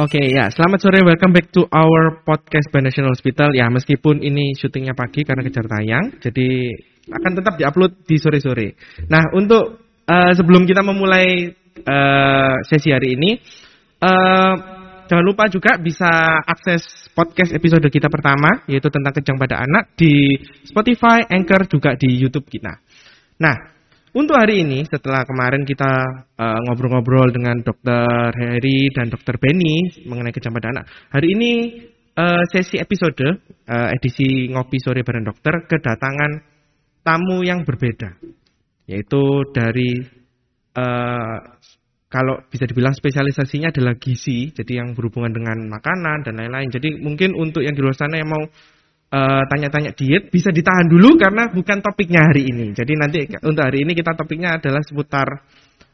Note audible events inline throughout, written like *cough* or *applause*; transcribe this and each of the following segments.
Oke ya, selamat sore, welcome back to our podcast by National Hospital. Ya, meskipun ini syutingnya pagi karena kejar tayang, jadi akan tetap diupload di sore-sore. Nah, untuk uh, sebelum kita memulai uh, sesi hari ini, uh, jangan lupa juga bisa akses podcast episode kita pertama, yaitu tentang kejang pada anak di Spotify, Anchor, juga di YouTube kita. Nah, untuk hari ini, setelah kemarin kita uh, ngobrol-ngobrol uh, dengan Dokter Heri dan Dokter Benny mengenai kejam pada anak, hari ini uh, sesi episode uh, edisi ngopi sore bareng dokter kedatangan tamu yang berbeda, yaitu dari uh, kalau bisa dibilang spesialisasinya adalah gizi, jadi yang berhubungan dengan makanan dan lain-lain. Jadi mungkin untuk yang di luar sana yang mau Eh, tanya-tanya uh, diet bisa ditahan dulu karena bukan topiknya hari ini. Jadi nanti untuk hari ini kita topiknya adalah seputar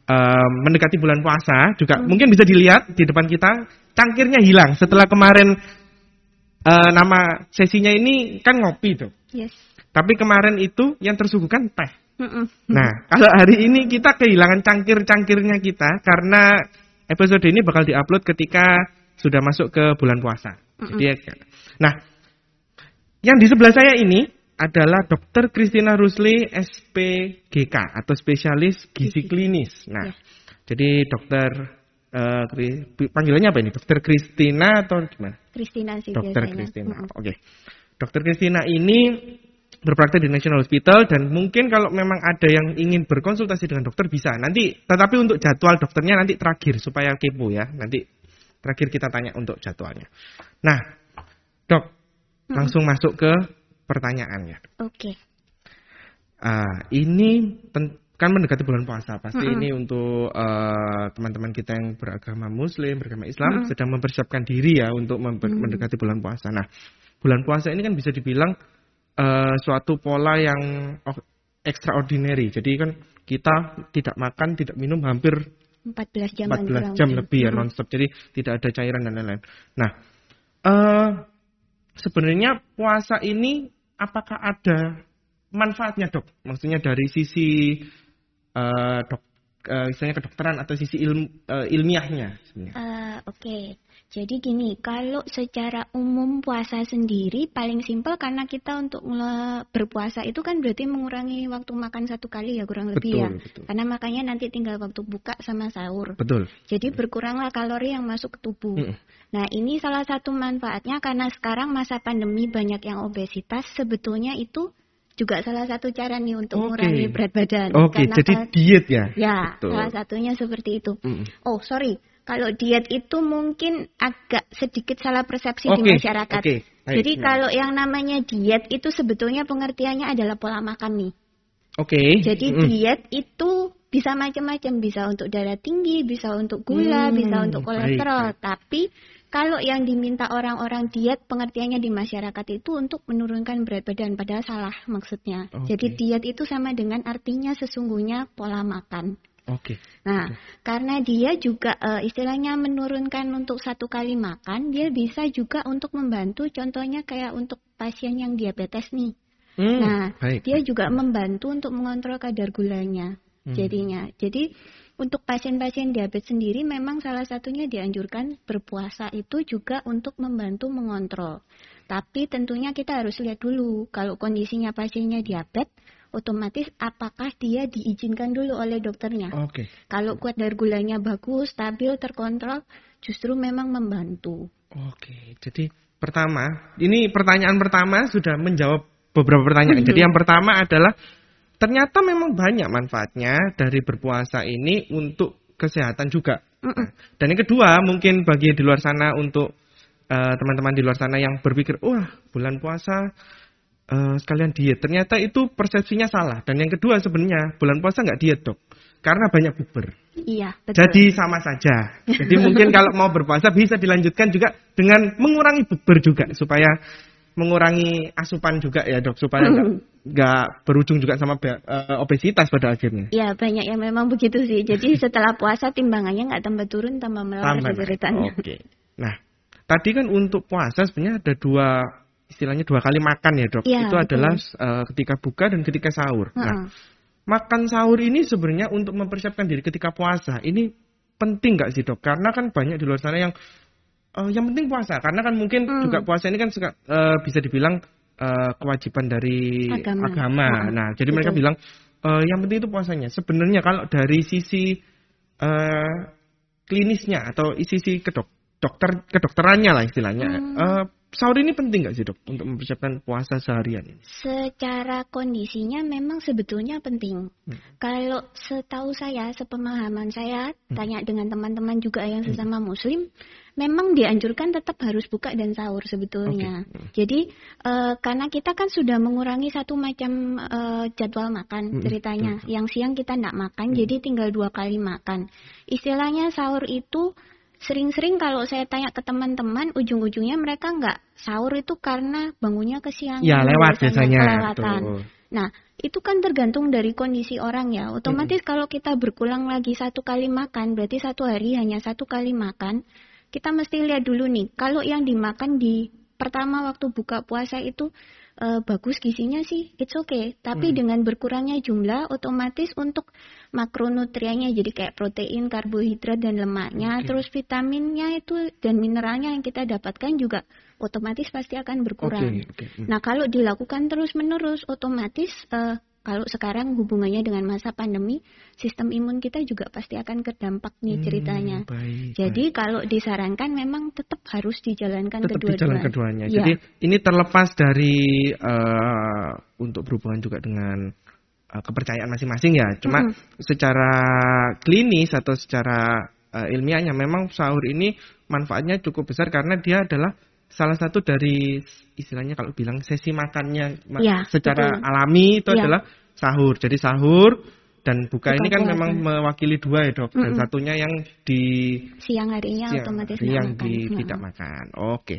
uh, mendekati bulan puasa. Juga hmm. mungkin bisa dilihat di depan kita cangkirnya hilang setelah kemarin uh, nama sesinya ini kan ngopi tuh. Yes. Tapi kemarin itu yang tersuguhkan teh. Nah, kalau hari ini kita kehilangan cangkir-cangkirnya kita karena episode ini bakal diupload ketika sudah masuk ke bulan puasa. Jadi, nah yang di sebelah saya ini adalah Dr. Christina Rusli SPGK atau spesialis gizi klinis. Nah, ya. jadi dokter uh, panggilannya apa ini? Dokter Christina atau gimana? Christina sih Dokter Christina. Oke. Okay. Dokter Christina ini berpraktek di National Hospital dan mungkin kalau memang ada yang ingin berkonsultasi dengan dokter bisa nanti tetapi untuk jadwal dokternya nanti terakhir supaya kepo ya nanti terakhir kita tanya untuk jadwalnya nah dok Langsung masuk ke pertanyaannya. Oke. Okay. Uh, ini kan mendekati bulan puasa, pasti mm -hmm. ini untuk uh, teman-teman kita yang beragama Muslim, beragama Islam mm -hmm. sedang mempersiapkan diri ya untuk mm -hmm. mendekati bulan puasa. Nah, bulan puasa ini kan bisa dibilang uh, suatu pola yang extraordinary. Jadi kan kita tidak makan, tidak minum hampir 14 jam 14 jam lebih ya nonstop. Jadi tidak ada cairan dan lain-lain. Nah, uh, sebenarnya puasa ini apakah ada manfaatnya dok? Maksudnya dari sisi uh, dok, uh, misalnya kedokteran atau sisi ilmu, uh, ilmiahnya sebenarnya? Uh, Oke, jadi gini, kalau secara umum puasa sendiri paling simpel karena kita untuk berpuasa itu kan berarti mengurangi waktu makan satu kali ya kurang lebih ya. Betul. Karena makanya nanti tinggal waktu buka sama sahur. Betul. Jadi berkuranglah kalori yang masuk ke tubuh. Hmm. Nah, ini salah satu manfaatnya karena sekarang masa pandemi banyak yang obesitas, sebetulnya itu juga salah satu cara nih untuk mengurangi berat badan. Oke, okay, jadi diet ya? Ya, Betul. salah satunya seperti itu. Mm. Oh, sorry. Kalau diet itu mungkin agak sedikit salah persepsi okay, di masyarakat. Okay, Jadi nah. kalau yang namanya diet itu sebetulnya pengertiannya adalah pola makan nih. Oke. Okay. Jadi mm. diet itu bisa macam-macam, bisa untuk darah tinggi, bisa untuk gula, hmm, bisa untuk kolesterol. Baik. Tapi kalau yang diminta orang-orang diet pengertiannya di masyarakat itu untuk menurunkan berat badan padahal salah maksudnya. Okay. Jadi diet itu sama dengan artinya sesungguhnya pola makan. Oke. Okay. Nah, okay. karena dia juga uh, istilahnya menurunkan untuk satu kali makan, dia bisa juga untuk membantu contohnya kayak untuk pasien yang diabetes nih. Hmm, nah, baik. dia juga membantu untuk mengontrol kadar gulanya. Hmm. Jadinya. Jadi untuk pasien-pasien diabetes sendiri memang salah satunya dianjurkan berpuasa itu juga untuk membantu mengontrol. Tapi tentunya kita harus lihat dulu kalau kondisinya pasiennya diabetes, otomatis apakah dia diizinkan dulu oleh dokternya. Oke. Okay. Kalau kuat dar gulanya bagus, stabil, terkontrol, justru memang membantu. Oke, okay. jadi pertama, ini pertanyaan pertama sudah menjawab beberapa pertanyaan. Jadi yang pertama adalah ternyata memang banyak manfaatnya dari berpuasa ini untuk kesehatan juga. Nah, dan yang kedua, mungkin bagi di luar sana untuk eh, teman-teman uh, di luar sana yang berpikir, wah bulan puasa uh, sekalian diet. Ternyata itu persepsinya salah. Dan yang kedua sebenarnya bulan puasa nggak diet dok, karena banyak bubur. Iya, betul. Jadi sama saja. Jadi *laughs* mungkin kalau mau berpuasa bisa dilanjutkan juga dengan mengurangi bubur juga supaya mengurangi asupan juga ya dok supaya nggak *laughs* berujung juga sama uh, obesitas pada akhirnya. Ya banyak yang memang begitu sih. Jadi *laughs* setelah puasa timbangannya nggak tambah turun tambah melambat. Oke. Okay. Nah tadi kan untuk puasa sebenarnya ada dua istilahnya dua kali makan ya dok. Ya, Itu betul. adalah uh, ketika buka dan ketika sahur. Uh -uh. Nah makan sahur ini sebenarnya untuk mempersiapkan diri ketika puasa ini penting nggak sih dok? Karena kan banyak di luar sana yang uh, yang penting puasa karena kan mungkin hmm. juga puasa ini kan suka, uh, bisa dibilang uh, kewajiban dari agama. agama. Nah, nah jadi Betul. mereka bilang uh, yang penting itu puasanya. Sebenarnya kalau dari sisi uh, klinisnya atau sisi kedok dokter kedokterannya lah istilahnya, hmm. uh, sahur ini penting nggak sih dok untuk mempersiapkan puasa seharian ini? Secara kondisinya memang sebetulnya penting. Hmm. Kalau setahu saya, sepemahaman saya, hmm. tanya dengan teman-teman juga yang hmm. sesama Muslim, memang dianjurkan tetap harus buka dan sahur sebetulnya. Okay. Jadi uh, karena kita kan sudah mengurangi satu macam uh, jadwal makan ceritanya. Hmm. Yang siang kita tidak makan, hmm. jadi tinggal dua kali makan. Istilahnya sahur itu sering-sering kalau saya tanya ke teman-teman, ujung-ujungnya mereka nggak sahur itu karena bangunnya kesiangan. Ya lewat biasanya. Kelewatan. Nah, itu kan tergantung dari kondisi orang ya. Otomatis hmm. kalau kita berpulang lagi satu kali makan, berarti satu hari hanya satu kali makan kita mesti lihat dulu nih, kalau yang dimakan di pertama waktu buka puasa itu uh, bagus gizinya sih, it's okay. Tapi hmm. dengan berkurangnya jumlah, otomatis untuk makronutriennya jadi kayak protein, karbohidrat dan lemaknya, okay. terus vitaminnya itu dan mineralnya yang kita dapatkan juga otomatis pasti akan berkurang. Okay, okay. Hmm. Nah kalau dilakukan terus menerus, otomatis uh, kalau sekarang hubungannya dengan masa pandemi, sistem imun kita juga pasti akan terdampak nih hmm, ceritanya. Hmm, baik, Jadi baik. kalau disarankan memang tetap harus dijalankan tetap kedua-duanya. Dijalan keduanya. Ya. Jadi ini terlepas dari uh, untuk berhubungan juga dengan uh, kepercayaan masing-masing ya. Cuma hmm. secara klinis atau secara uh, ilmiahnya memang sahur ini manfaatnya cukup besar karena dia adalah salah satu dari istilahnya kalau bilang sesi makannya ya, secara betul. alami itu ya. adalah sahur. Jadi sahur dan buka, buka ini kan puasa. memang mewakili dua ya dok. Mm -mm. Dan satunya yang di siang harinya siang otomatis hari yang makan. di mm. tidak makan. Oke.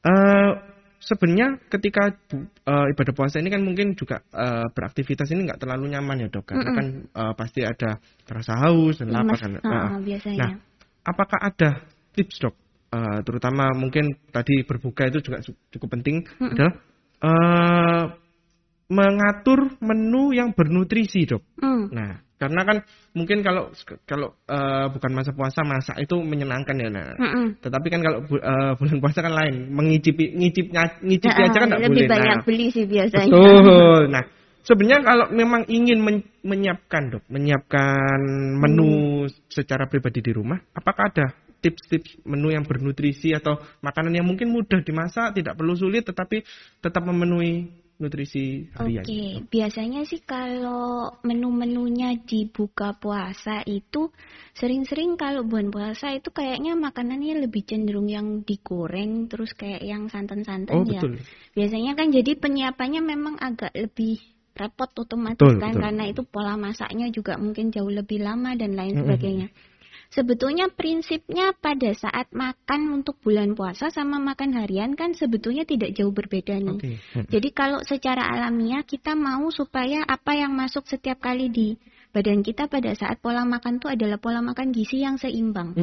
Uh, sebenarnya ketika uh, ibadah puasa ini kan mungkin juga uh, beraktivitas ini nggak terlalu nyaman ya dok karena mm -mm. kan uh, pasti ada terasa haus dan lapar kan. Nah, biasanya. nah, apakah ada tips dok uh, terutama mungkin tadi berbuka itu juga cukup penting mm -hmm. adalah uh, mengatur menu yang bernutrisi dok. Mm. Nah karena kan mungkin kalau kalau uh, bukan masa puasa masak itu menyenangkan ya nah. Mm -mm. Tetapi kan kalau uh, bulan puasa kan lain mengicipi ngicip ngicipi nah, aja kan nggak boleh. Lebih banyak nah, beli sih biasanya. Betul. Nah sebenarnya kalau memang ingin men menyiapkan dok menyiapkan menu mm. secara pribadi di rumah, apakah ada tips-tips menu yang bernutrisi atau makanan yang mungkin mudah dimasak, tidak perlu sulit tetapi tetap memenuhi nutrisi harian. Oke, okay. biasanya sih kalau menu-menunya di buka puasa itu sering-sering kalau bulan puasa itu kayaknya makanannya lebih cenderung yang digoreng terus kayak yang santan-santan oh, ya. Betul. Biasanya kan jadi penyiapannya memang agak lebih repot otomatis betul, kan betul. karena itu pola masaknya juga mungkin jauh lebih lama dan lain sebagainya. Mm -hmm. Sebetulnya prinsipnya pada saat makan untuk bulan puasa sama makan harian kan sebetulnya tidak jauh berbeda nih. Okay. Jadi kalau secara alamiah kita mau supaya apa yang masuk setiap kali di badan kita pada saat pola makan itu adalah pola makan gizi yang seimbang.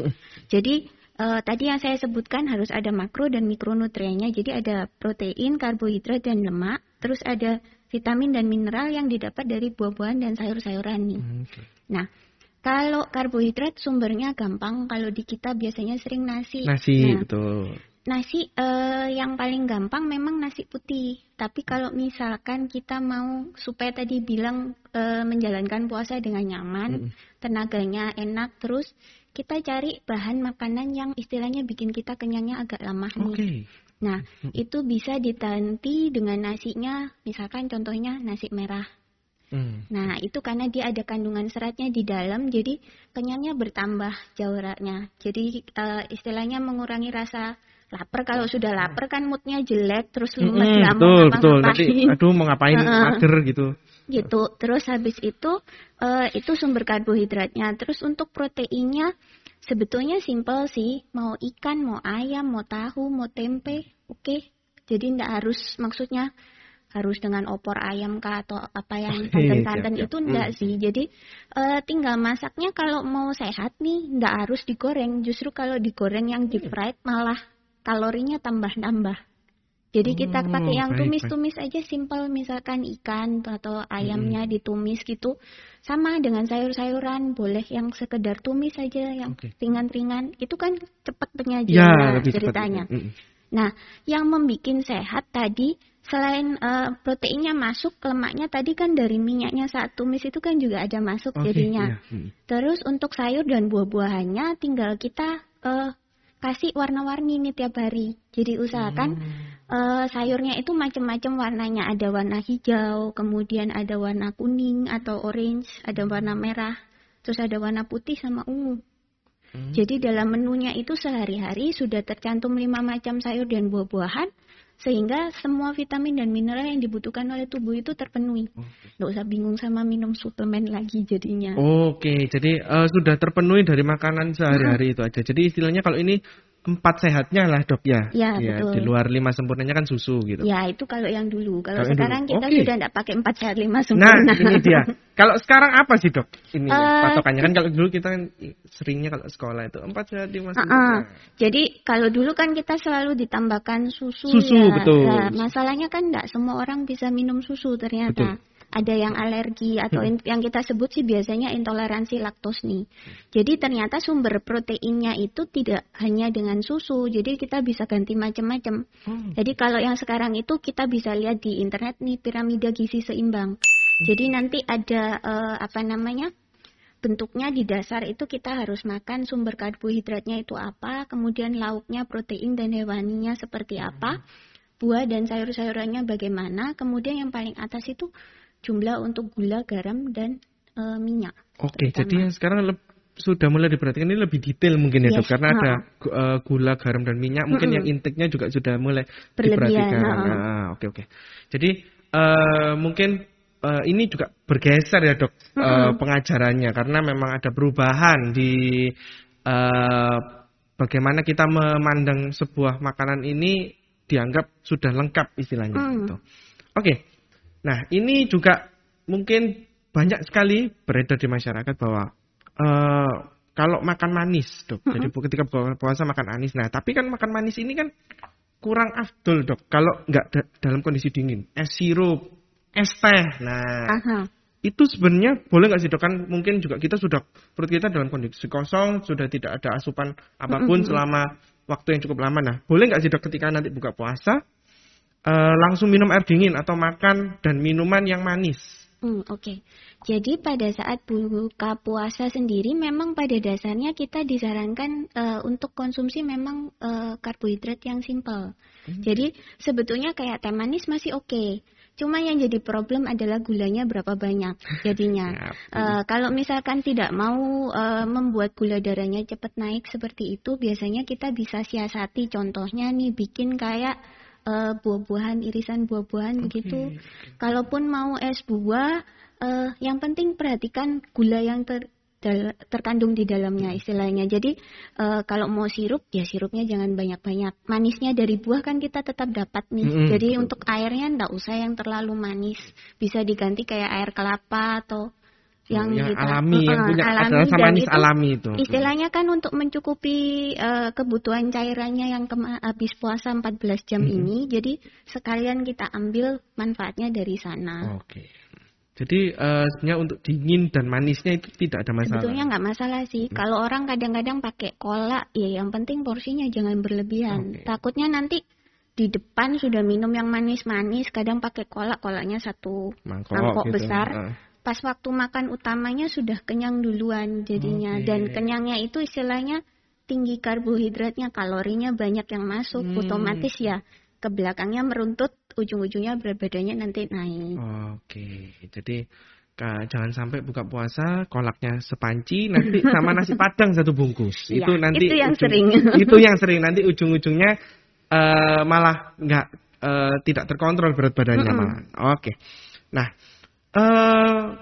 Jadi uh, tadi yang saya sebutkan harus ada makro dan mikronutriennya. Jadi ada protein, karbohidrat dan lemak, terus ada vitamin dan mineral yang didapat dari buah-buahan dan sayur-sayuran nih. Okay. Nah, kalau karbohidrat sumbernya gampang, kalau di kita biasanya sering nasi. Nasi, nah, betul. Nasi eh, yang paling gampang memang nasi putih. Tapi kalau misalkan kita mau supaya tadi bilang eh, menjalankan puasa dengan nyaman, mm. tenaganya enak, terus kita cari bahan makanan yang istilahnya bikin kita kenyangnya agak lama okay. nih. Nah, itu bisa ditanti dengan nasinya, misalkan contohnya nasi merah. Hmm. Nah, itu karena dia ada kandungan seratnya di dalam, jadi kenyangnya bertambah jauhnya. Jadi uh, istilahnya mengurangi rasa lapar. Kalau sudah lapar kan moodnya jelek, terus lemes hmm, lama betul, betul. Nanti, aduh mau ngapain mager gitu. Gitu. Terus habis itu uh, itu sumber karbohidratnya. Terus untuk proteinnya sebetulnya simpel sih. Mau ikan, mau ayam, mau tahu, mau tempe, oke. Okay. Jadi tidak harus maksudnya harus dengan opor ayam kah atau apa yang santan-santan itu enggak hmm. sih. Jadi uh, tinggal masaknya kalau mau sehat nih enggak harus digoreng. Justru kalau digoreng yang deep fried malah kalorinya tambah-tambah. Jadi kita oh, pakai yang tumis-tumis aja simple misalkan ikan atau ayamnya hmm. ditumis gitu. Sama dengan sayur-sayuran boleh yang sekedar tumis aja yang ringan-ringan. Itu kan cepat penyajian ya, ceritanya. Hmm. Nah, yang membuat sehat tadi selain uh, proteinnya masuk, lemaknya tadi kan dari minyaknya saat tumis itu kan juga ada masuk okay, jadinya. Iya. Hmm. Terus untuk sayur dan buah-buahannya tinggal kita uh, kasih warna-warni nih tiap hari. Jadi usahakan hmm. uh, sayurnya itu macam-macam warnanya. Ada warna hijau, kemudian ada warna kuning atau orange, ada warna merah, terus ada warna putih sama ungu. Hmm. Jadi dalam menunya itu sehari-hari sudah tercantum lima macam sayur dan buah-buahan sehingga semua vitamin dan mineral yang dibutuhkan oleh tubuh itu terpenuhi. Nggak usah bingung sama minum suplemen lagi jadinya. Oke, jadi uh, sudah terpenuhi dari makanan sehari-hari itu aja. Jadi istilahnya kalau ini empat sehatnya lah dok ya. Ya, ya betul. Di luar lima sempurnanya kan susu gitu. Ya itu kalau yang dulu. Kalau, kalau sekarang dulu. kita okay. sudah tidak pakai empat sehat lima sempurna. Nah ini dia. *laughs* Kalau sekarang apa sih dok? Ini uh, patokannya kan kalau dulu kita kan seringnya kalau sekolah itu empat sehat lima sempurna. Uh, uh. Jadi kalau dulu kan kita selalu ditambahkan susu. Susu ya. betul. Nah, masalahnya kan tidak semua orang bisa minum susu ternyata. Betul ada yang alergi atau hmm. yang kita sebut sih biasanya intoleransi laktos nih. Jadi ternyata sumber proteinnya itu tidak hanya dengan susu, jadi kita bisa ganti macam-macam. Hmm. Jadi kalau yang sekarang itu kita bisa lihat di internet nih piramida gizi seimbang. Hmm. Jadi nanti ada uh, apa namanya? bentuknya di dasar itu kita harus makan sumber karbohidratnya itu apa, kemudian lauknya, protein dan hewaninya seperti apa, buah dan sayur-sayurannya bagaimana, kemudian yang paling atas itu jumlah untuk gula, garam dan e, minyak. Oke, terutama. jadi sekarang sudah mulai diperhatikan ini lebih detail mungkin ya yes. dok karena ada uh, gula, garam dan minyak mungkin mm -hmm. yang intiknya juga sudah mulai diperhatikan. Nah, oke oke. Jadi uh, mungkin uh, ini juga bergeser ya dok mm -hmm. uh, pengajarannya karena memang ada perubahan di uh, bagaimana kita memandang sebuah makanan ini dianggap sudah lengkap istilahnya. Mm. Gitu. Oke. Okay. Nah, ini juga mungkin banyak sekali beredar di masyarakat bahwa uh, kalau makan manis, dok. Mm -hmm. Jadi ketika puasa makan manis. Nah, tapi kan makan manis ini kan kurang afdol, dok. Kalau nggak da dalam kondisi dingin, es sirup, es teh. Nah, Aha. itu sebenarnya boleh nggak sih, dok? Kan mungkin juga kita sudah perut kita dalam kondisi kosong, sudah tidak ada asupan apa pun mm -hmm. selama waktu yang cukup lama. Nah, boleh nggak sih, dok? Ketika nanti buka puasa, uh, langsung minum air dingin atau makan dan minuman yang manis. Hmm, Oke, okay. jadi pada saat buka puasa sendiri memang pada dasarnya kita disarankan uh, untuk konsumsi memang uh, karbohidrat yang simpel. Hmm. Jadi sebetulnya kayak teh manis masih oke. Okay. Cuma yang jadi problem adalah gulanya berapa banyak *laughs* jadinya. uh, kalau misalkan tidak mau uh, membuat gula darahnya cepat naik seperti itu, biasanya kita bisa siasati. Contohnya nih bikin kayak uh, buah-buahan, irisan buah-buahan okay. begitu. Kalaupun mau es buah, uh, yang penting perhatikan gula yang ter terkandung di dalamnya istilahnya. Jadi uh, kalau mau sirup ya sirupnya jangan banyak-banyak. Manisnya dari buah kan kita tetap dapat nih. Mm -hmm. Jadi untuk airnya ndak usah yang terlalu manis. Bisa diganti kayak air kelapa atau yang, yang kita, alami uh, yang punya alami, rasa manis itu, alami itu. Istilahnya kan untuk mencukupi uh, kebutuhan cairannya yang habis puasa 14 jam hmm. ini, jadi sekalian kita ambil manfaatnya dari sana. Oke. Okay. Jadi uh, sebenarnya untuk dingin dan manisnya itu tidak ada masalah. Sebetulnya nggak masalah sih. Hmm. Kalau orang kadang-kadang pakai cola, ya yang penting porsinya jangan berlebihan. Okay. Takutnya nanti di depan sudah minum yang manis-manis, kadang pakai cola, kolanya satu mangkok, mangkok gitu. besar. Uh pas waktu makan utamanya sudah kenyang duluan jadinya okay. dan kenyangnya itu istilahnya tinggi karbohidratnya kalorinya banyak yang masuk hmm. otomatis ya ke belakangnya meruntut ujung-ujungnya berat badannya nanti naik. Oke, okay. jadi Kak, jangan sampai buka puasa kolaknya sepanci nanti sama nasi *laughs* padang satu bungkus. Ya, itu nanti itu yang ujung, sering. *laughs* itu yang sering nanti ujung-ujungnya uh, malah nggak uh, tidak terkontrol berat badannya mm -hmm. malah. Oke. Okay. Nah, Uh,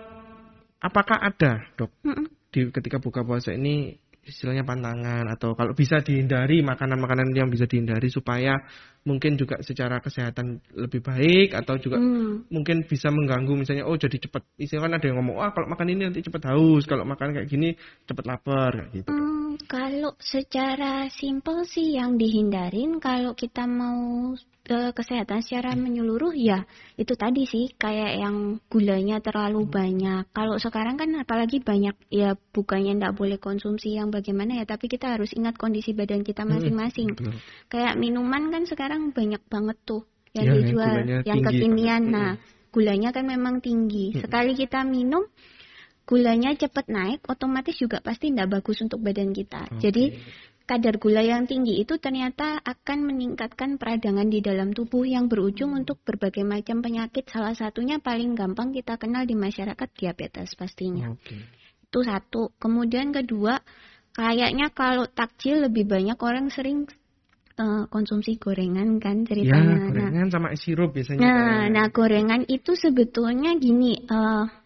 apakah ada dok di ketika buka puasa ini istilahnya pantangan atau kalau bisa dihindari makanan-makanan yang bisa dihindari supaya mungkin juga secara kesehatan lebih baik atau juga hmm. mungkin bisa mengganggu misalnya oh jadi cepat istilahnya kan ada yang ngomong wah kalau makan ini nanti cepat haus kalau makan kayak gini cepat lapar kayak gitu. Hmm, kalau secara simpel sih yang dihindarin kalau kita mau uh, kesehatan secara menyeluruh ya itu tadi sih kayak yang gulanya terlalu banyak. Kalau sekarang kan apalagi banyak ya bukannya tidak boleh konsumsi yang bagaimana ya, tapi kita harus ingat kondisi badan kita masing-masing. Hmm, kayak minuman kan sekarang banyak banget tuh yang ya, dijual yang, yang kekinian. Nah, gulanya kan memang tinggi. Sekali kita minum gulanya cepat naik, otomatis juga pasti tidak bagus untuk badan kita. Okay. Jadi kadar gula yang tinggi itu ternyata akan meningkatkan peradangan di dalam tubuh yang berujung hmm. untuk berbagai macam penyakit. Salah satunya paling gampang kita kenal di masyarakat diabetes pastinya. Okay. Itu satu. Kemudian kedua, kayaknya kalau takjil lebih banyak orang sering uh, konsumsi gorengan kan ceritanya. Ya, gorengan nah, sama sirup biasanya. Nah, nah gorengan itu sebetulnya gini. Uh,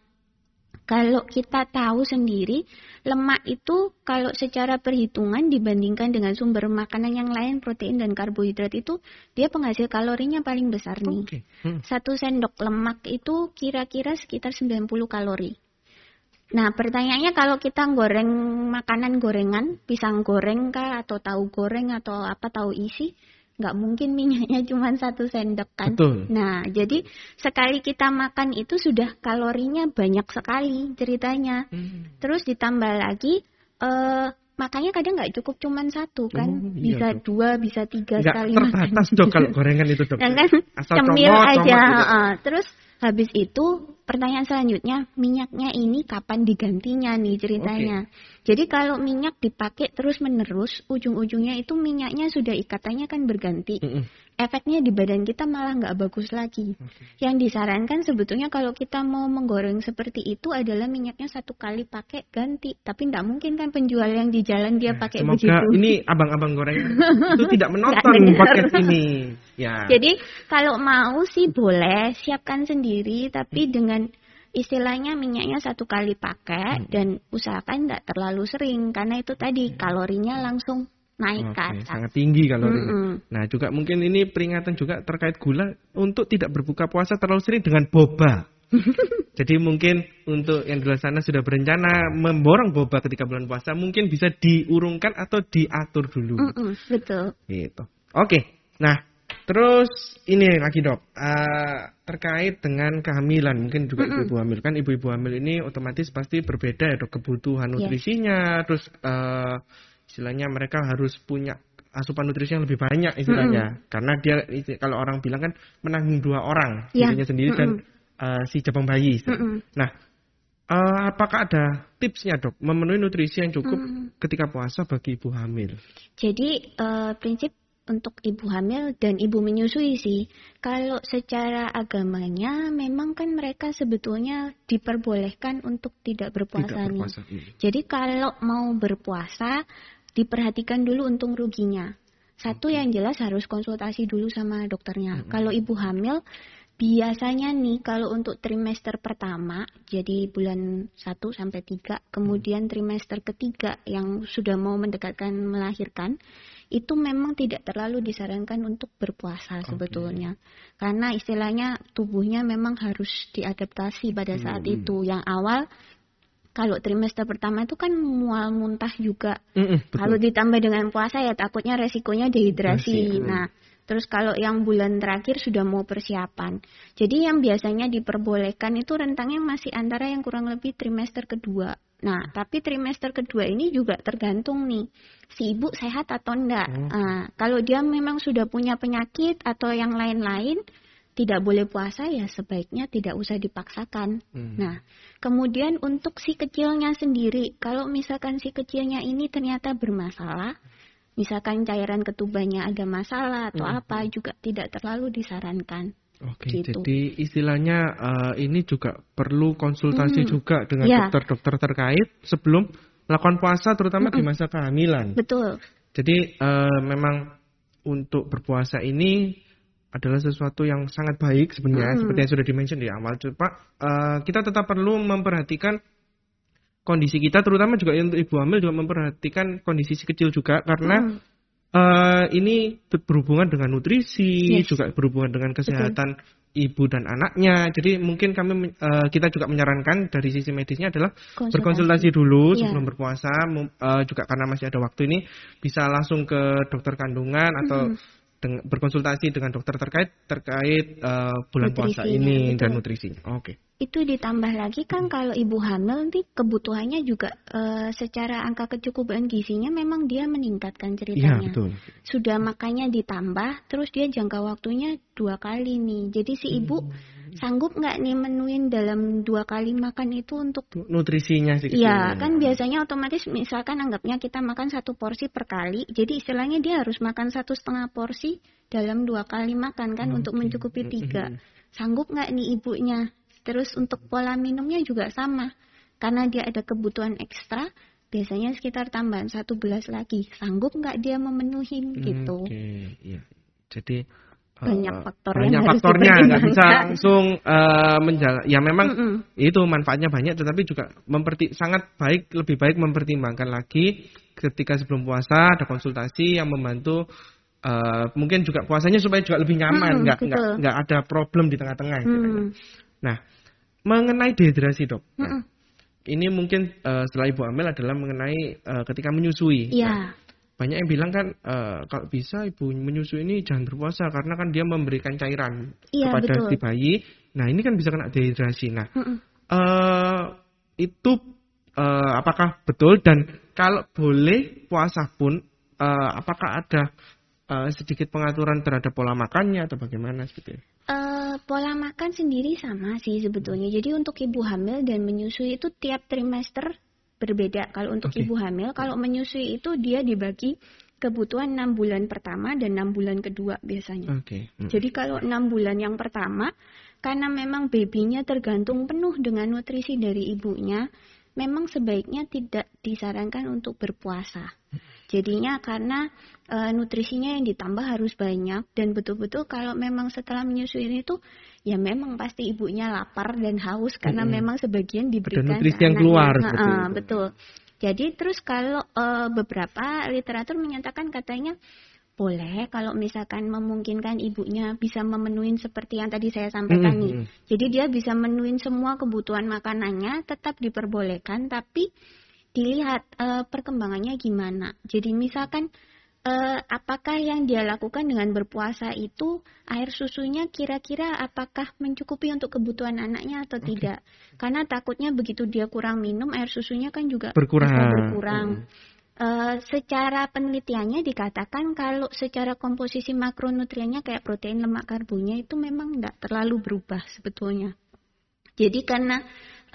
kalau kita tahu sendiri, lemak itu kalau secara perhitungan dibandingkan dengan sumber makanan yang lain, protein dan karbohidrat itu dia penghasil kalorinya paling besar nih. Okay. Hmm. Satu sendok lemak itu kira-kira sekitar 90 kalori. Nah, pertanyaannya kalau kita goreng makanan gorengan, pisang goreng kah atau tahu goreng atau apa tahu isi, nggak mungkin minyaknya *laughs* cuma satu sendok kan. Betul. Nah, jadi sekali kita makan itu sudah kalorinya banyak sekali ceritanya. Hmm. Terus ditambah lagi uh, makanya kadang nggak cukup cuma satu kan, oh, iya, bisa dok. dua, bisa tiga nggak sekali terbatas makan. dok kalau gorengan itu dok. Dan *laughs* kan Asal cemil comot, aja. Comot, gitu. uh, terus habis itu pertanyaan selanjutnya minyaknya ini kapan digantinya nih ceritanya. Okay. Jadi kalau minyak dipakai terus-menerus, ujung-ujungnya itu minyaknya sudah ikatannya kan berganti. Mm -mm. Efeknya di badan kita malah nggak bagus lagi. Okay. Yang disarankan sebetulnya kalau kita mau menggoreng seperti itu adalah minyaknya satu kali pakai ganti. Tapi nggak mungkin kan penjual yang di jalan dia nah, pakai Semoga begitu. ini abang-abang goreng *laughs* itu tidak menonton podcast ini. Ya. Jadi kalau mau sih boleh siapkan sendiri, tapi dengan istilahnya minyaknya satu kali pakai hmm. dan usahakan tidak terlalu sering karena itu tadi kalorinya langsung naik okay, ke Sangat tinggi kalorinya. Mm -hmm. Nah juga mungkin ini peringatan juga terkait gula untuk tidak berbuka puasa terlalu sering dengan boba. *laughs* Jadi mungkin untuk yang di luar sana sudah berencana memborong boba ketika bulan puasa mungkin bisa diurungkan atau diatur dulu. Mm -mm, betul. Gitu. Oke. Nah Terus ini lagi dok, uh, terkait dengan kehamilan, mungkin juga ibu-ibu hamil kan ibu-ibu hamil ini otomatis pasti berbeda ya dok kebutuhan nutrisinya, yeah. terus uh, istilahnya mereka harus punya asupan nutrisi yang lebih banyak istilahnya, mm -hmm. karena dia kalau orang bilang kan menanggung dua orang yeah. dirinya sendiri mm -hmm. dan uh, si jabang bayi. Mm -hmm. Nah, uh, apakah ada tipsnya dok memenuhi nutrisi yang cukup mm -hmm. ketika puasa bagi ibu hamil? Jadi uh, prinsip untuk ibu hamil dan ibu menyusui sih. Kalau secara agamanya memang kan mereka sebetulnya diperbolehkan untuk tidak berpuasa, tidak berpuasa nih. Iya. Jadi kalau mau berpuasa diperhatikan dulu untung ruginya. Satu yang jelas harus konsultasi dulu sama dokternya. Hmm. Kalau ibu hamil biasanya nih kalau untuk trimester pertama jadi bulan 1 sampai 3 kemudian trimester ketiga yang sudah mau mendekatkan melahirkan itu memang tidak terlalu disarankan untuk berpuasa okay. sebetulnya. Karena istilahnya tubuhnya memang harus diadaptasi pada saat hmm. itu. Yang awal kalau trimester pertama itu kan mual muntah juga. Mm -mm, Kalau ditambah dengan puasa ya takutnya resikonya dehidrasi. Dehidrasi. Nah, Terus kalau yang bulan terakhir sudah mau persiapan. Jadi yang biasanya diperbolehkan itu rentangnya masih antara yang kurang lebih trimester kedua. Nah, tapi trimester kedua ini juga tergantung nih si ibu sehat atau enggak. Hmm. Nah, kalau dia memang sudah punya penyakit atau yang lain-lain tidak boleh puasa ya sebaiknya tidak usah dipaksakan. Hmm. Nah, kemudian untuk si kecilnya sendiri, kalau misalkan si kecilnya ini ternyata bermasalah, misalkan cairan ketubannya ada masalah atau hmm. apa juga tidak terlalu disarankan. Oke, gitu. jadi istilahnya uh, ini juga perlu konsultasi hmm. juga dengan ya. dokter-dokter ya. terkait sebelum melakukan puasa, terutama hmm. di masa kehamilan. Betul. Jadi uh, memang untuk berpuasa ini adalah sesuatu yang sangat baik sebenarnya, hmm. seperti yang sudah dimention di awal. Cuma uh, kita tetap perlu memperhatikan kondisi kita terutama juga untuk ibu hamil juga memperhatikan kondisi si kecil juga karena hmm. uh, ini berhubungan dengan nutrisi yes. juga berhubungan dengan kesehatan Betul. ibu dan anaknya jadi mungkin kami uh, kita juga menyarankan dari sisi medisnya adalah Konsultasi. berkonsultasi dulu yeah. sebelum berpuasa uh, juga karena masih ada waktu ini bisa langsung ke dokter kandungan atau hmm berkonsultasi dengan dokter terkait terkait uh, bulan puasa ini dan nutrisinya. Oke. Okay. Itu ditambah lagi kan kalau ibu hamil nanti kebutuhannya juga uh, secara angka kecukupan gizinya memang dia meningkatkan ceritanya. Iya, betul. Sudah makanya ditambah terus dia jangka waktunya dua kali nih. Jadi si ibu hmm sanggup nggak nih menuin dalam dua kali makan itu untuk nutrisinya sih? Iya, kan biasanya otomatis misalkan anggapnya kita makan satu porsi per kali, jadi istilahnya dia harus makan satu setengah porsi dalam dua kali makan kan okay. untuk mencukupi tiga. Sanggup nggak nih ibunya? Terus untuk pola minumnya juga sama, karena dia ada kebutuhan ekstra, biasanya sekitar tambahan satu gelas lagi. Sanggup nggak dia memenuhi gitu? Oke, okay, iya. Jadi banyak eh, faktor banyak faktornya nggak bisa langsung uh, menjalan ya memang mm -mm. itu manfaatnya banyak tetapi juga memperti sangat baik lebih baik mempertimbangkan lagi ketika sebelum puasa ada konsultasi yang membantu uh, mungkin juga puasanya supaya juga lebih nyaman nggak mm nggak nggak ada problem di tengah-tengah mm. nah mengenai dehidrasi dok mm -mm. ini mungkin uh, setelah ibu hamil adalah mengenai uh, ketika menyusui yeah. nah, banyak yang bilang kan uh, kalau bisa ibu menyusui ini jangan berpuasa karena kan dia memberikan cairan iya, kepada betul. si bayi. Nah ini kan bisa kena dehidrasi. Nah mm -mm. Uh, itu uh, apakah betul dan kalau boleh puasa pun uh, apakah ada uh, sedikit pengaturan terhadap pola makannya atau bagaimana seperti itu? Uh, pola makan sendiri sama sih sebetulnya. Jadi untuk ibu hamil dan menyusui itu tiap trimester berbeda. Kalau untuk okay. ibu hamil, kalau menyusui itu dia dibagi kebutuhan enam bulan pertama dan enam bulan kedua biasanya. Okay. Hmm. Jadi kalau enam bulan yang pertama, karena memang babynya tergantung penuh dengan nutrisi dari ibunya, memang sebaiknya tidak disarankan untuk berpuasa. Jadinya karena e, nutrisinya yang ditambah harus banyak dan betul-betul kalau memang setelah menyusui itu ya memang pasti ibunya lapar dan haus karena hmm. memang sebagian diberikan Ada nutrisi yang keluar nah, betul. betul. Jadi terus kalau e, beberapa literatur menyatakan katanya boleh kalau misalkan memungkinkan ibunya bisa memenuhi seperti yang tadi saya sampaikan mm -hmm. nih. Jadi dia bisa memenuhi semua kebutuhan makanannya tetap diperbolehkan tapi dilihat uh, perkembangannya gimana. Jadi misalkan uh, apakah yang dia lakukan dengan berpuasa itu air susunya kira-kira apakah mencukupi untuk kebutuhan anaknya atau okay. tidak? Karena takutnya begitu dia kurang minum air susunya kan juga berkurang. bisa berkurang. Mm. Uh, secara penelitiannya dikatakan kalau secara komposisi makronutriennya kayak protein, lemak, karbonnya itu memang tidak terlalu berubah sebetulnya. Jadi karena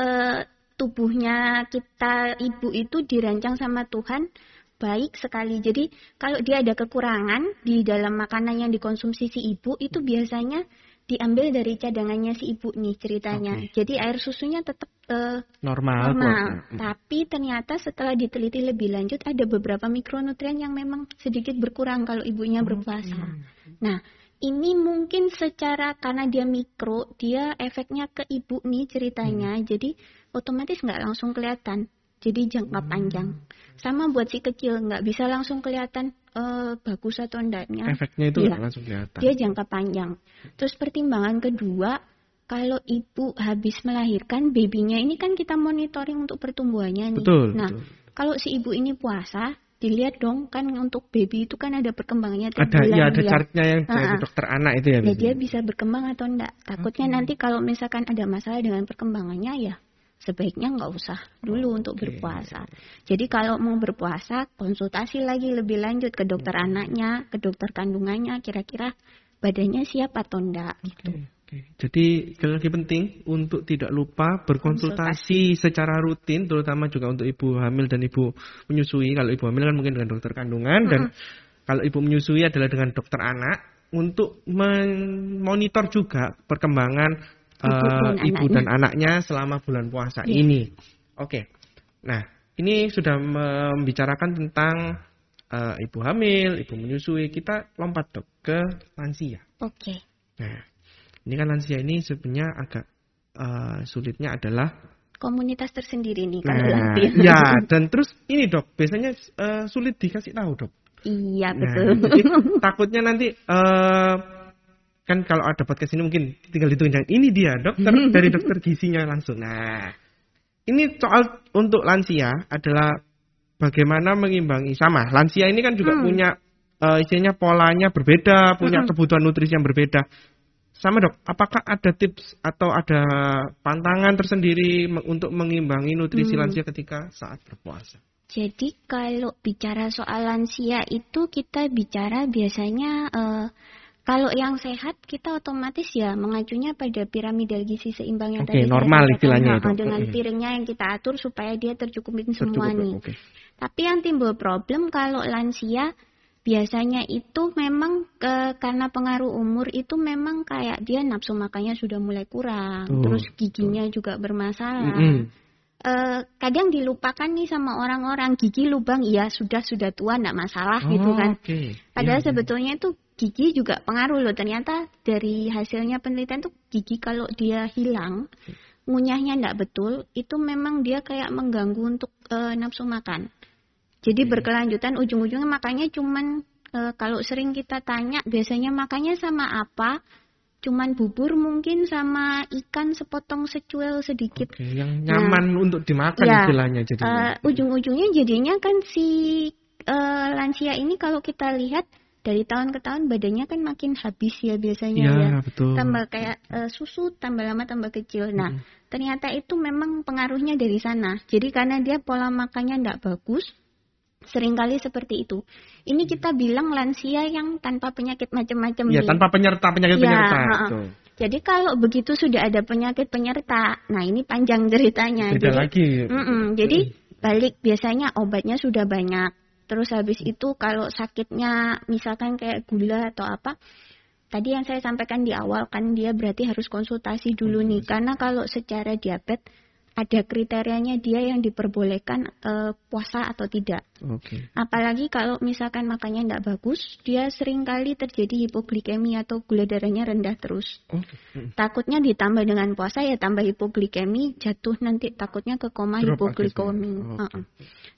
uh, tubuhnya kita ibu itu dirancang sama Tuhan baik sekali. Jadi kalau dia ada kekurangan di dalam makanan yang dikonsumsi si ibu itu biasanya diambil dari cadangannya si ibu nih ceritanya. Okay. Jadi air susunya tetap uh, normal. normal. Hmm. Tapi ternyata setelah diteliti lebih lanjut ada beberapa mikronutrien yang memang sedikit berkurang kalau ibunya berpuasa. Hmm. Nah, ini mungkin secara karena dia mikro, dia efeknya ke ibu nih ceritanya. Hmm. Jadi otomatis nggak langsung kelihatan. Jadi jangka hmm. panjang. Sama buat si kecil nggak bisa langsung kelihatan uh, bagus atau enggaknya. Efeknya itu ya, langsung kelihatan. Dia jangka panjang. Terus pertimbangan kedua, kalau ibu habis melahirkan babynya ini kan kita monitoring untuk pertumbuhannya nih. Betul. Nah, betul. kalau si ibu ini puasa, dilihat dong kan untuk baby itu kan ada perkembangannya tiap ada, bulan. Iya, ada ya. chartnya yang dari uh dokter anak itu ya. Ya dia bisa berkembang atau enggak. Takutnya okay. nanti kalau misalkan ada masalah dengan perkembangannya ya sebaiknya nggak usah dulu okay. untuk berpuasa. Jadi kalau mau berpuasa, konsultasi lagi lebih lanjut ke dokter okay. anaknya, ke dokter kandungannya, kira-kira badannya siap atau enggak okay. gitu. Okay. Jadi sekali lagi penting untuk tidak lupa berkonsultasi Konsultasi. secara rutin, terutama juga untuk ibu hamil dan ibu menyusui. Kalau ibu hamil kan mungkin dengan dokter kandungan dan kalau ibu menyusui adalah dengan dokter anak untuk memonitor juga perkembangan uh, ibu dan anaknya selama bulan puasa yeah. ini. Oke. Okay. Nah, ini sudah membicarakan tentang uh, ibu hamil, ibu menyusui. Kita lompat dok ke lansia. Oke. Okay. Nah, ini kan lansia ini sebenarnya agak uh, sulitnya adalah komunitas tersendiri nih kalau nah, Ya, *laughs* dan terus ini dok, biasanya uh, sulit dikasih tahu dok. Iya nah, betul. Nah, jadi, takutnya nanti uh, kan kalau ada podcast ini mungkin tinggal ditunjuk ini dia dokter *laughs* dari dokter gizinya langsung. Nah, ini soal untuk lansia adalah bagaimana mengimbangi sama lansia ini kan juga hmm. punya uh, istilahnya polanya berbeda, punya mm -hmm. kebutuhan nutrisi yang berbeda. Sama dok, apakah ada tips atau ada pantangan tersendiri untuk mengimbangi nutrisi hmm. lansia ketika saat berpuasa? Jadi kalau bicara soal lansia itu kita bicara biasanya uh, kalau yang sehat kita otomatis ya mengacunya pada piramidal gizi seimbang yang okay, tadi normal istilahnya itu. dengan piringnya yang kita atur supaya dia tercukupin semua nih. Okay. Tapi yang timbul problem kalau lansia biasanya itu memang ke, karena pengaruh umur itu memang kayak dia nafsu makannya sudah mulai kurang, tuh, terus giginya tuh. juga bermasalah. Mm -hmm. uh, kadang dilupakan nih sama orang-orang gigi lubang, iya sudah sudah tua nggak masalah oh, gitu kan. Okay. Padahal ya, sebetulnya itu gigi juga pengaruh loh. Ternyata dari hasilnya penelitian tuh gigi kalau dia hilang, ngunyahnya nggak betul, itu memang dia kayak mengganggu untuk uh, nafsu makan. Jadi hmm. berkelanjutan ujung-ujungnya makanya cuman uh, kalau sering kita tanya biasanya makannya sama apa? Cuman bubur mungkin sama ikan sepotong secuil sedikit. Oke, yang nyaman nah, untuk dimakan ya, istilahnya jadi. Uh, ujung-ujungnya jadinya kan si uh, lansia ini kalau kita lihat dari tahun ke tahun badannya kan makin habis ya biasanya ya, ya. betul. tambah kayak uh, susu tambah lama tambah kecil. Nah hmm. ternyata itu memang pengaruhnya dari sana. Jadi karena dia pola makannya tidak bagus sering kali seperti itu. Ini kita bilang lansia yang tanpa penyakit macam-macam ya tanpa penyerta penyakit ya, penyerta uh, jadi kalau begitu sudah ada penyakit penyerta nah ini panjang *laughs* ceritanya. Beda jadi lagi. Mm -mm, jadi balik biasanya obatnya sudah banyak Terus habis itu kalau sakitnya misalkan kayak gula atau apa, tadi yang saya sampaikan di awal kan dia berarti harus konsultasi dulu nih. Karena kalau secara diabetes ada kriterianya dia yang diperbolehkan uh, puasa atau tidak. Okay. Apalagi kalau misalkan makannya tidak bagus, dia sering kali terjadi hipoglikemi atau gula darahnya rendah terus. Okay. Takutnya ditambah dengan puasa ya tambah hipoglikemi, jatuh nanti takutnya ke koma Drop hipoglikemi. Okay. Uh -uh.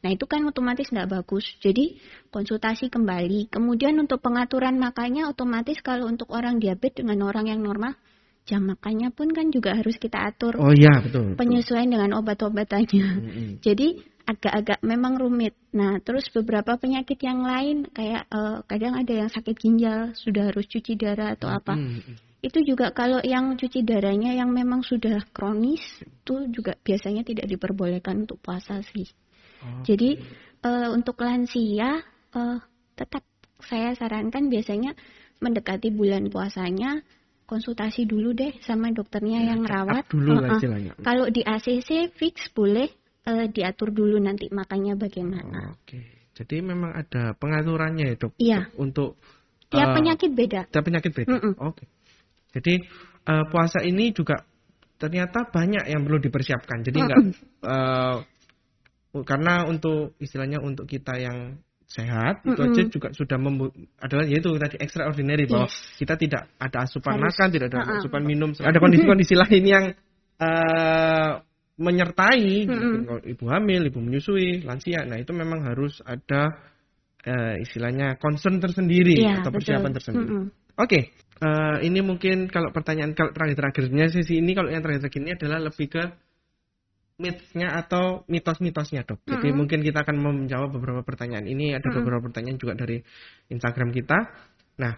Nah itu kan otomatis tidak bagus. Jadi konsultasi kembali. Kemudian untuk pengaturan makannya otomatis kalau untuk orang diabetes dengan orang yang normal jam makannya pun kan juga harus kita atur. Oh iya betul. Penyesuaian betul. dengan obat-obatannya. Mm -hmm. *laughs* Jadi agak-agak memang rumit. Nah terus beberapa penyakit yang lain kayak uh, kadang ada yang sakit ginjal sudah harus cuci darah atau apa. Mm -hmm. Itu juga kalau yang cuci darahnya yang memang sudah kronis itu juga biasanya tidak diperbolehkan untuk puasa sih. Oh, Jadi uh, untuk lansia uh, tetap saya sarankan biasanya mendekati bulan puasanya konsultasi dulu deh sama dokternya ya, yang rawat. Dulu uh -uh. Kalau di ACC fix boleh uh, diatur dulu nanti makannya bagaimana. Oh, Oke. Okay. Jadi memang ada pengaturannya ya dok. Iya. Untuk tiap uh, penyakit beda. Tiap penyakit beda. Mm -mm. Oke. Okay. Jadi uh, puasa ini juga ternyata banyak yang perlu dipersiapkan. Jadi enggak uh, karena untuk istilahnya untuk kita yang sehat mm -hmm. itu aja juga sudah adalah yaitu tadi extraordinary bahwa kita tidak ada asupan Harus. makan, tidak ada uh -uh. asupan minum, ada kondisi-kondisi *laughs* lain yang uh, menyertai mm -hmm. ibu hamil, ibu menyusui, lansia. Nah, itu memang harus ada uh, istilahnya concern tersendiri yeah, atau persiapan betul. tersendiri. Mm -hmm. Oke, okay. uh, ini mungkin kalau pertanyaan kalau terakhir-terakhirnya sesi ini kalau yang terakhir-terakhir ini adalah lebih ke mitosnya atau mitos-mitosnya dok. Jadi mm -hmm. mungkin kita akan menjawab beberapa pertanyaan ini. Ada mm -hmm. beberapa pertanyaan juga dari Instagram kita. Nah,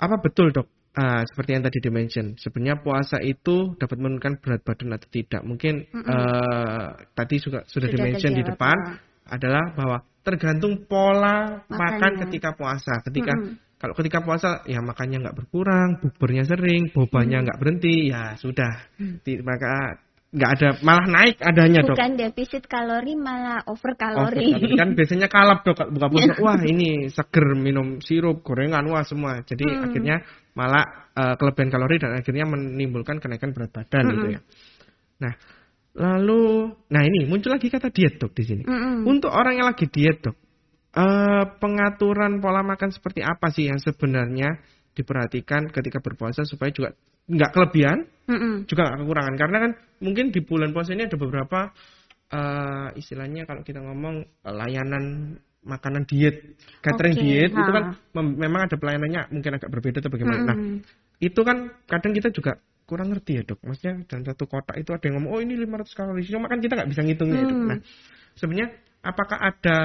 apa betul dok? Uh, seperti yang tadi dimention, sebenarnya puasa itu dapat menurunkan berat badan atau tidak? Mungkin mm -hmm. uh, tadi juga sudah, sudah dimention di depan apa? adalah bahwa tergantung pola Makannya. makan ketika puasa. Ketika mm -hmm. Kalau ketika puasa ya makannya nggak berkurang, buburnya sering, bobanya nggak berhenti, ya sudah. Hmm. Maka nggak ada malah naik adanya dok bukan defisit kalori malah over kalori over, kan biasanya kalap dok buka puasa wah ini seger minum sirup gorengan wah semua jadi hmm. akhirnya malah uh, kelebihan kalori dan akhirnya menimbulkan kenaikan berat badan hmm. gitu ya nah lalu nah ini muncul lagi kata diet dok di sini hmm. untuk orang yang lagi diet dok uh, pengaturan pola makan seperti apa sih yang sebenarnya diperhatikan ketika berpuasa supaya juga nggak kelebihan, mm -mm. juga nggak kekurangan. Karena kan mungkin di bulan puasa ini ada beberapa uh, istilahnya kalau kita ngomong uh, layanan makanan diet, catering okay, diet ha. itu kan memang ada pelayanannya mungkin agak berbeda atau bagaimana. Mm. Nah, itu kan kadang kita juga kurang ngerti ya dok. Maksudnya dalam satu kotak itu ada yang ngomong oh ini 500 kalori, cuma kan kita nggak bisa ngitungnya mm. ya dok. Nah, sebenarnya apakah ada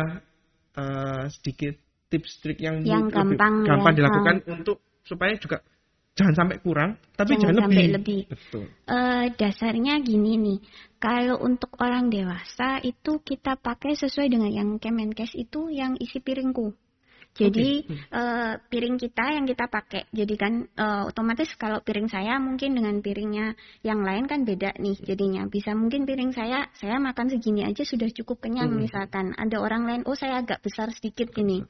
uh, sedikit tips trik yang, yang gampang, gampang ya. dilakukan untuk supaya juga jangan sampai kurang, tapi jangan, jangan sampai lebih. lebih. Betul. Uh, dasarnya gini nih, kalau untuk orang dewasa itu kita pakai sesuai dengan yang Kemenkes itu yang isi piringku. Jadi okay. uh, eh, piring kita yang kita pakai. Jadi kan uh, otomatis kalau piring saya mungkin dengan piringnya yang lain kan beda nih jadinya. Bisa mungkin piring saya saya makan segini aja sudah cukup kenyang hmm. misalkan. Ada orang lain oh saya agak besar sedikit gini.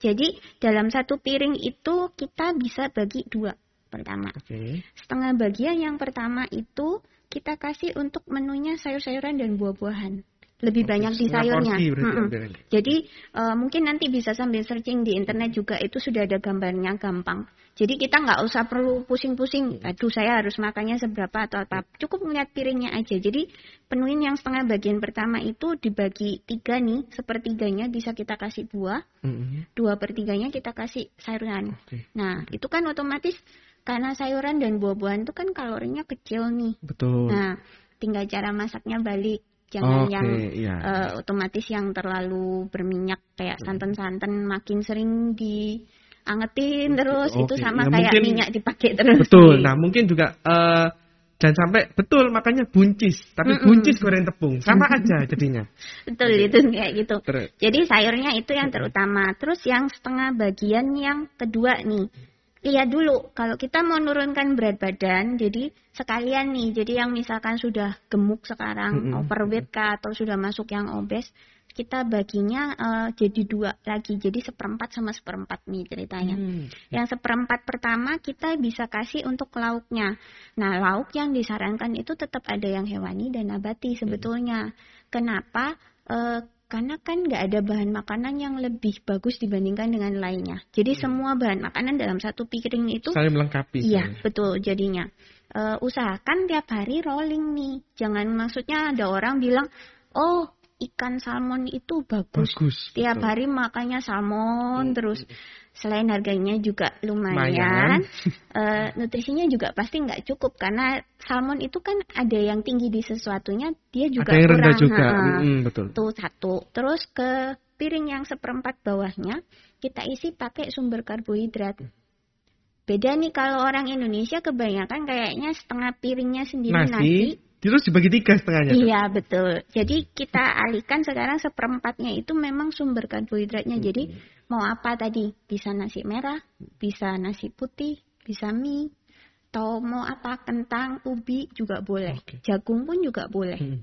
Jadi dalam satu piring itu kita bisa bagi dua pertama. Okay. Setengah bagian yang pertama itu kita kasih untuk menunya sayur-sayuran dan buah-buahan. Lebih okay, banyak di sayurnya. Hmm. Jadi uh, mungkin nanti bisa sambil searching di internet juga itu sudah ada gambarnya gampang. Jadi kita nggak usah perlu pusing-pusing. Aduh saya harus makannya seberapa atau apa. Cukup melihat piringnya aja. Jadi penuhin yang setengah bagian pertama itu dibagi tiga nih. Sepertiganya bisa kita kasih buah. Mm -hmm. Dua pertiganya kita kasih sayuran. Okay. Nah itu kan otomatis karena sayuran dan buah-buahan itu kan kalorinya kecil nih. Betul. Nah, tinggal cara masaknya balik. Jangan okay, yang yeah. uh, otomatis yang terlalu berminyak kayak santan-santan makin sering diangetin terus okay. itu sama ya, kayak mungkin, minyak dipakai terus. Betul. Nah, mungkin juga uh, jangan sampai betul makanya buncis tapi mm -mm. buncis goreng tepung sama *laughs* aja jadinya betul itu kayak gitu Terus. jadi sayurnya itu yang terutama terus yang setengah bagian yang kedua nih lihat dulu kalau kita mau menurunkan berat badan jadi sekalian nih jadi yang misalkan sudah gemuk sekarang mm -hmm. overweight kah atau sudah masuk yang obes kita baginya uh, jadi dua lagi jadi seperempat sama seperempat nih ceritanya mm. yang seperempat pertama kita bisa kasih untuk lauknya nah lauk yang disarankan itu tetap ada yang hewani dan nabati sebetulnya mm. kenapa uh, karena kan nggak ada bahan makanan yang lebih bagus dibandingkan dengan lainnya. Jadi hmm. semua bahan makanan dalam satu piring itu saling melengkapi. Iya, betul jadinya. Uh, usahakan tiap hari rolling nih. Jangan maksudnya ada orang bilang, "Oh, ikan salmon itu bagus." bagus tiap betul. hari makannya salmon hmm. terus selain harganya juga lumayan, uh, *laughs* nutrisinya juga pasti nggak cukup karena salmon itu kan ada yang tinggi di sesuatunya, dia juga ada yang kurang. juga, hmm, betul. Tuh satu. Terus ke piring yang seperempat bawahnya kita isi pakai sumber karbohidrat. Beda nih kalau orang Indonesia kebanyakan kayaknya setengah piringnya sendiri nasi, nasi Terus dibagi tiga setengahnya. Iya betul. Jadi kita alihkan sekarang seperempatnya itu memang sumber karbohidratnya. Hmm. Jadi mau apa tadi? Bisa nasi merah, bisa nasi putih, bisa mie, atau mau apa kentang, ubi juga boleh. Okay. Jagung pun juga boleh. Hmm.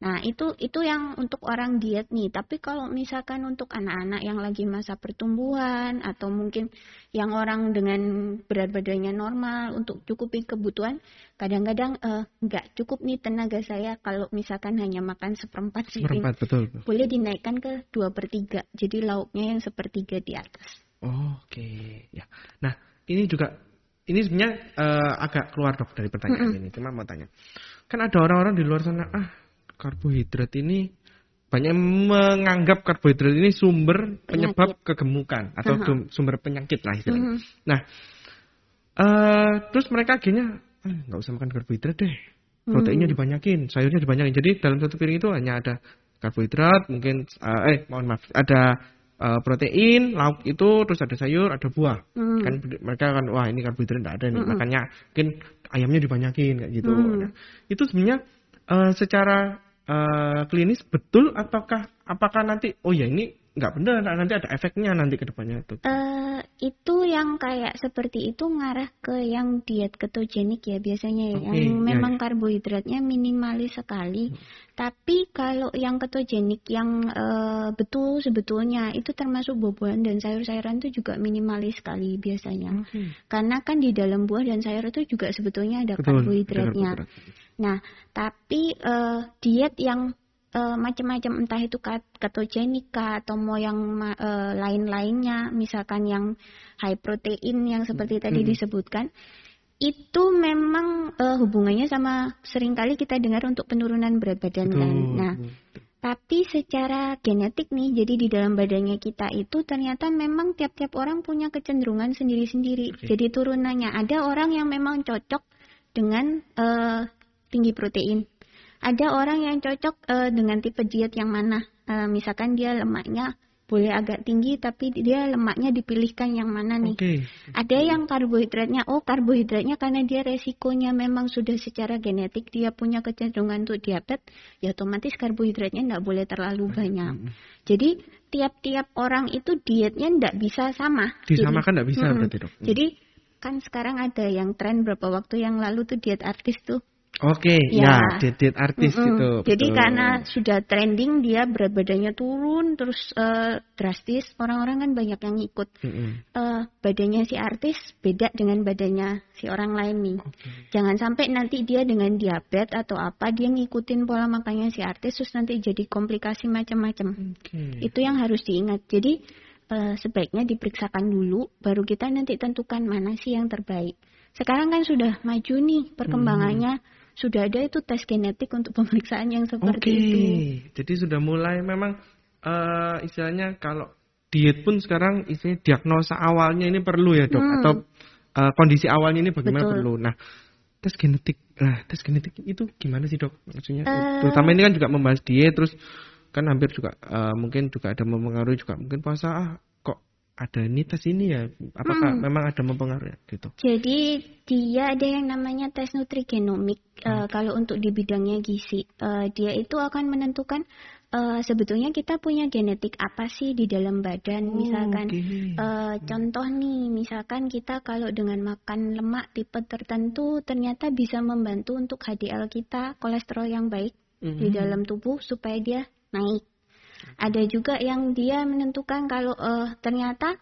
Nah, itu itu yang untuk orang diet nih. Tapi kalau misalkan untuk anak-anak yang lagi masa pertumbuhan atau mungkin yang orang dengan berat badannya normal untuk cukupi kebutuhan, kadang-kadang uh, nggak cukup nih tenaga saya kalau misalkan hanya makan seperempat Seperempat, betul. Boleh dinaikkan ke dua per tiga. Jadi lauknya yang sepertiga di atas. Oh, Oke, okay. ya. Nah, ini juga ini sebenarnya uh, agak keluar dok dari pertanyaan mm -hmm. ini. Cuma mau tanya, kan ada orang-orang di luar sana ah karbohidrat ini banyak menganggap karbohidrat ini sumber penyebab penyakit. kegemukan atau uh -huh. sumber penyakit lah istilahnya. Uh -huh. Nah, uh, terus mereka akhirnya ah, nggak usah makan karbohidrat deh, proteinnya uh dibanyakin, sayurnya dibanyakin. Jadi dalam satu piring itu hanya ada karbohidrat, mungkin uh, eh mohon maaf, ada uh, protein, lauk itu, terus ada sayur, ada buah. Uh Kan mereka kan wah ini karbohidrat tidak ada nih, uh makanya mungkin ayamnya dibanyakin kayak gitu. Uh Nah, itu sebenarnya uh, secara uh, klinis betul ataukah apakah nanti oh ya ini nggak benar nanti ada efeknya nanti ke depannya itu uh, itu yang kayak seperti itu ngarah ke yang diet ketogenik ya biasanya okay, yang ya, memang ya. karbohidratnya minimalis sekali hmm. tapi kalau yang ketogenik yang uh, betul sebetulnya itu termasuk buah-buahan dan sayur-sayuran itu juga minimalis sekali biasanya okay. karena kan di dalam buah dan sayur itu juga sebetulnya ada betul, karbohidratnya Nah, tapi uh, diet yang uh, macam-macam entah itu ketogenika atau mau yang uh, lain-lainnya, misalkan yang high protein yang seperti hmm. tadi disebutkan, itu memang uh, hubungannya sama sering kali kita dengar untuk penurunan berat badan kan. Nah, tapi secara genetik nih, jadi di dalam badannya kita itu ternyata memang tiap-tiap orang punya kecenderungan sendiri-sendiri. Okay. Jadi turunannya ada orang yang memang cocok dengan uh, tinggi protein. Ada orang yang cocok uh, dengan tipe diet yang mana, uh, misalkan dia lemaknya boleh agak tinggi tapi dia lemaknya dipilihkan yang mana nih. Okay. Ada yang karbohidratnya, oh karbohidratnya karena dia resikonya memang sudah secara genetik dia punya kecenderungan untuk diabetes, ya otomatis karbohidratnya tidak boleh terlalu banyak. Jadi tiap-tiap orang itu dietnya tidak bisa sama. Disamakan tidak bisa hmm, berarti dok. Jadi kan sekarang ada yang tren berapa waktu yang lalu tuh diet artis tuh Oke, okay, ya, ya artis mm -hmm. itu. Jadi betul. karena sudah trending dia berat badannya turun terus uh, drastis, orang-orang kan banyak yang ikut. Mm -hmm. uh, badannya si artis beda dengan badannya si orang lain nih. Okay. Jangan sampai nanti dia dengan diabetes atau apa dia ngikutin pola makannya si artis terus nanti jadi komplikasi macam-macam. Okay. Itu yang harus diingat. Jadi uh, sebaiknya diperiksakan dulu baru kita nanti tentukan mana sih yang terbaik. Sekarang kan sudah maju nih perkembangannya. Hmm sudah ada itu tes genetik untuk *laughs* pemeriksaan yang seperti okay. itu. Jadi sudah mulai memang uh, istilahnya kalau diet pun sekarang istilahnya diagnosa awalnya ini perlu ya dok hmm. atau uh, kondisi awalnya ini bagaimana Betul. perlu. Nah tes genetik, nah tes genetik itu gimana sih dok? Maksudnya uh, terutama ini kan juga membahas diet terus kan hampir juga uh, mungkin juga ada mempengaruhi juga mungkin puasa ah ada ini tes ini ya apakah hmm. memang ada mempengaruhi gitu jadi dia ada yang namanya tes nutrigenomik hmm. uh, kalau untuk di bidangnya gizi uh, dia itu akan menentukan uh, sebetulnya kita punya genetik apa sih di dalam badan oh, misalkan okay. uh, contoh nih misalkan kita kalau dengan makan lemak tipe tertentu ternyata bisa membantu untuk HDL kita kolesterol yang baik mm -hmm. di dalam tubuh supaya dia naik ada juga yang dia menentukan kalau uh, ternyata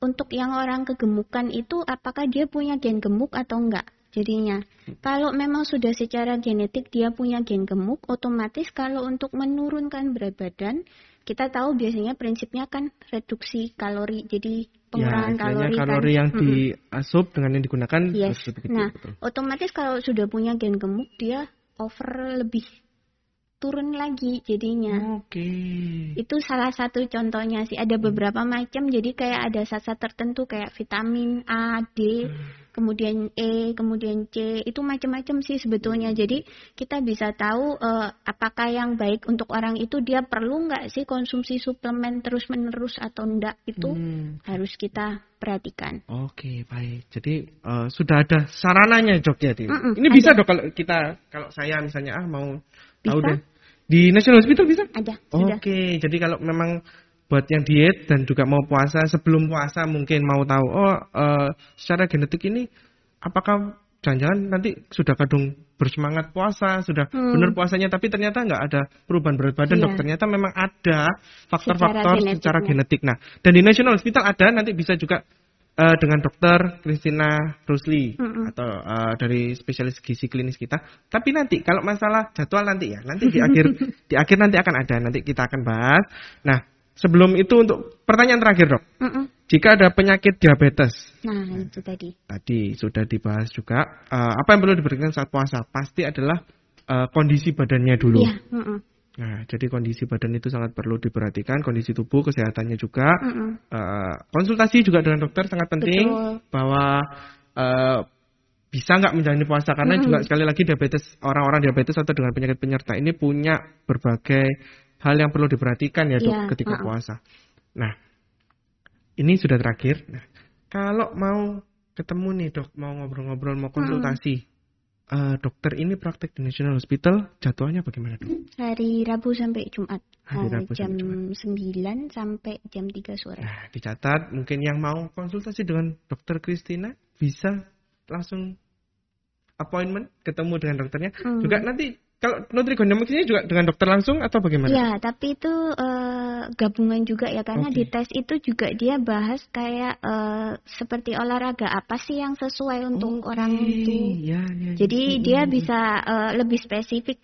untuk yang orang kegemukan itu apakah dia punya gen gemuk atau enggak jadinya. Kalau memang sudah secara genetik dia punya gen gemuk, otomatis kalau untuk menurunkan berat badan, kita tahu biasanya prinsipnya kan reduksi kalori. Jadi pengurangan ya, kalori kan. kalori kan. yang hmm. diasup dengan yang digunakan yes. Nah, betul. otomatis kalau sudah punya gen gemuk dia over lebih turun lagi jadinya. Oke. Okay. Itu salah satu contohnya sih. Ada beberapa macam. Jadi kayak ada zat-zat tertentu kayak vitamin A, D, hmm. kemudian E, kemudian C. Itu macam-macam sih sebetulnya. Jadi kita bisa tahu uh, apakah yang baik untuk orang itu dia perlu nggak sih konsumsi suplemen terus-menerus atau enggak itu hmm. harus kita perhatikan. Oke, okay, baik. Jadi uh, sudah ada sarananya dok ya. Mm -mm, Ini ada. bisa dok kalau kita kalau saya misalnya ah mau bisa? deh. Di National Hospital bisa? Ada. Oke, okay. jadi kalau memang buat yang diet dan juga mau puasa sebelum puasa mungkin mau tahu oh uh, secara genetik ini apakah jangan-jangan nanti sudah kadung bersemangat puasa sudah hmm. benar puasanya tapi ternyata nggak ada perubahan berat badan yeah. dok ternyata memang ada faktor-faktor secara, secara genetik nah dan di National Hospital ada nanti bisa juga uh, dengan dokter Christina Rusli mm -hmm. atau uh, dari spesialis gizi klinis kita. Tapi nanti kalau masalah jadwal nanti ya, nanti di akhir *laughs* di akhir nanti akan ada, nanti kita akan bahas. Nah, sebelum itu untuk pertanyaan terakhir dok, mm -mm. jika ada penyakit diabetes, nah itu tadi, tadi sudah dibahas juga. Uh, apa yang perlu diberikan saat puasa? Pasti adalah uh, kondisi badannya dulu. Yeah. Mm -mm. Nah, jadi kondisi badan itu sangat perlu diperhatikan, kondisi tubuh, kesehatannya juga. Mm -hmm. uh, konsultasi juga dengan dokter sangat penting Betul. bahwa uh, bisa nggak menjalani puasa karena mm -hmm. juga sekali lagi diabetes orang-orang diabetes atau dengan penyakit penyerta ini punya berbagai hal yang perlu diperhatikan ya dok yeah. ketika uh puasa. Nah, ini sudah terakhir. Nah, kalau mau ketemu nih dok, mau ngobrol-ngobrol, mau konsultasi. Mm -hmm uh, dokter ini praktek di National Hospital jadwalnya bagaimana dok? Hari Rabu sampai Jumat. Hari Rabu jam sampai Jumat. 9 sampai jam 3 sore. Nah, dicatat mungkin yang mau konsultasi dengan dokter Christina bisa langsung appointment ketemu dengan dokternya. Hmm. Juga nanti kalau nutrigenomics ini juga dengan dokter langsung atau bagaimana? Ya, tapi itu uh, gabungan juga ya karena okay. di tes itu juga dia bahas kayak uh, seperti olahraga apa sih yang sesuai untuk okay. orang itu. Ya, ya, ya. Jadi ya. dia bisa uh, lebih spesifik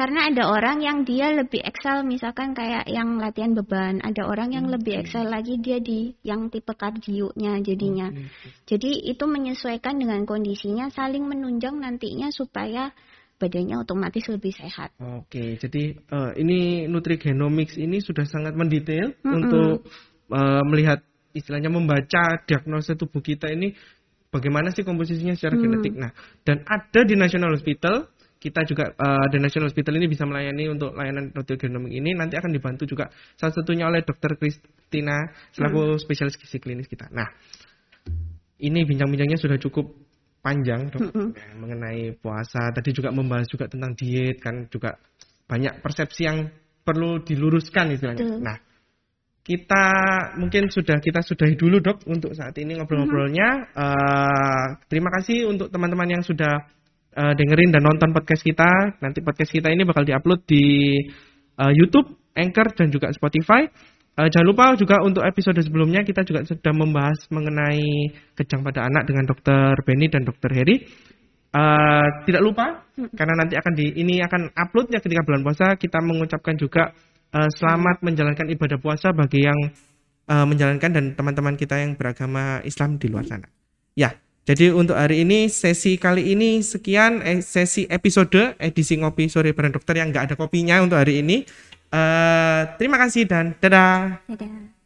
karena ada orang yang dia lebih excel misalkan kayak yang latihan beban, ada orang yang okay. lebih excel lagi dia di yang tipe kardionya jadinya. Okay. Jadi itu menyesuaikan dengan kondisinya saling menunjang nantinya supaya badannya otomatis lebih sehat. Oke, jadi uh, ini nutrigenomics ini sudah sangat mendetail mm -hmm. untuk uh, melihat istilahnya membaca diagnosa tubuh kita ini bagaimana sih komposisinya secara mm. genetik. Nah, dan ada di National Hospital kita juga uh, The National Hospital ini bisa melayani untuk layanan radiogenomik ini nanti akan dibantu juga salah satunya oleh Dr. Christina selaku hmm. spesialis gizi klinis kita. Nah, ini bincang-bincangnya sudah cukup panjang dok hmm. ya, mengenai puasa. Tadi juga membahas juga tentang diet kan juga banyak persepsi yang perlu diluruskan istilahnya. Hmm. Nah, kita mungkin sudah kita sudahi dulu dok untuk saat ini ngobrol-ngobrolnya. Hmm. Uh, terima kasih untuk teman-teman yang sudah uh, dengerin dan nonton podcast kita. Nanti podcast kita ini bakal diupload di uh, YouTube, Anchor dan juga Spotify. Uh, jangan lupa juga untuk episode sebelumnya kita juga sudah membahas mengenai kejang pada anak dengan Dokter Benny dan Dokter Heri. Uh, tidak lupa karena nanti akan di ini akan uploadnya ketika bulan puasa kita mengucapkan juga uh, selamat menjalankan ibadah puasa bagi yang uh, menjalankan dan teman-teman kita yang beragama Islam di luar sana. Ya, jadi untuk hari ini sesi kali ini sekian eh, sesi episode edisi ngopi sore bareng dokter yang nggak ada kopinya untuk hari ini. Uh, terima kasih dan dadah. Dadah.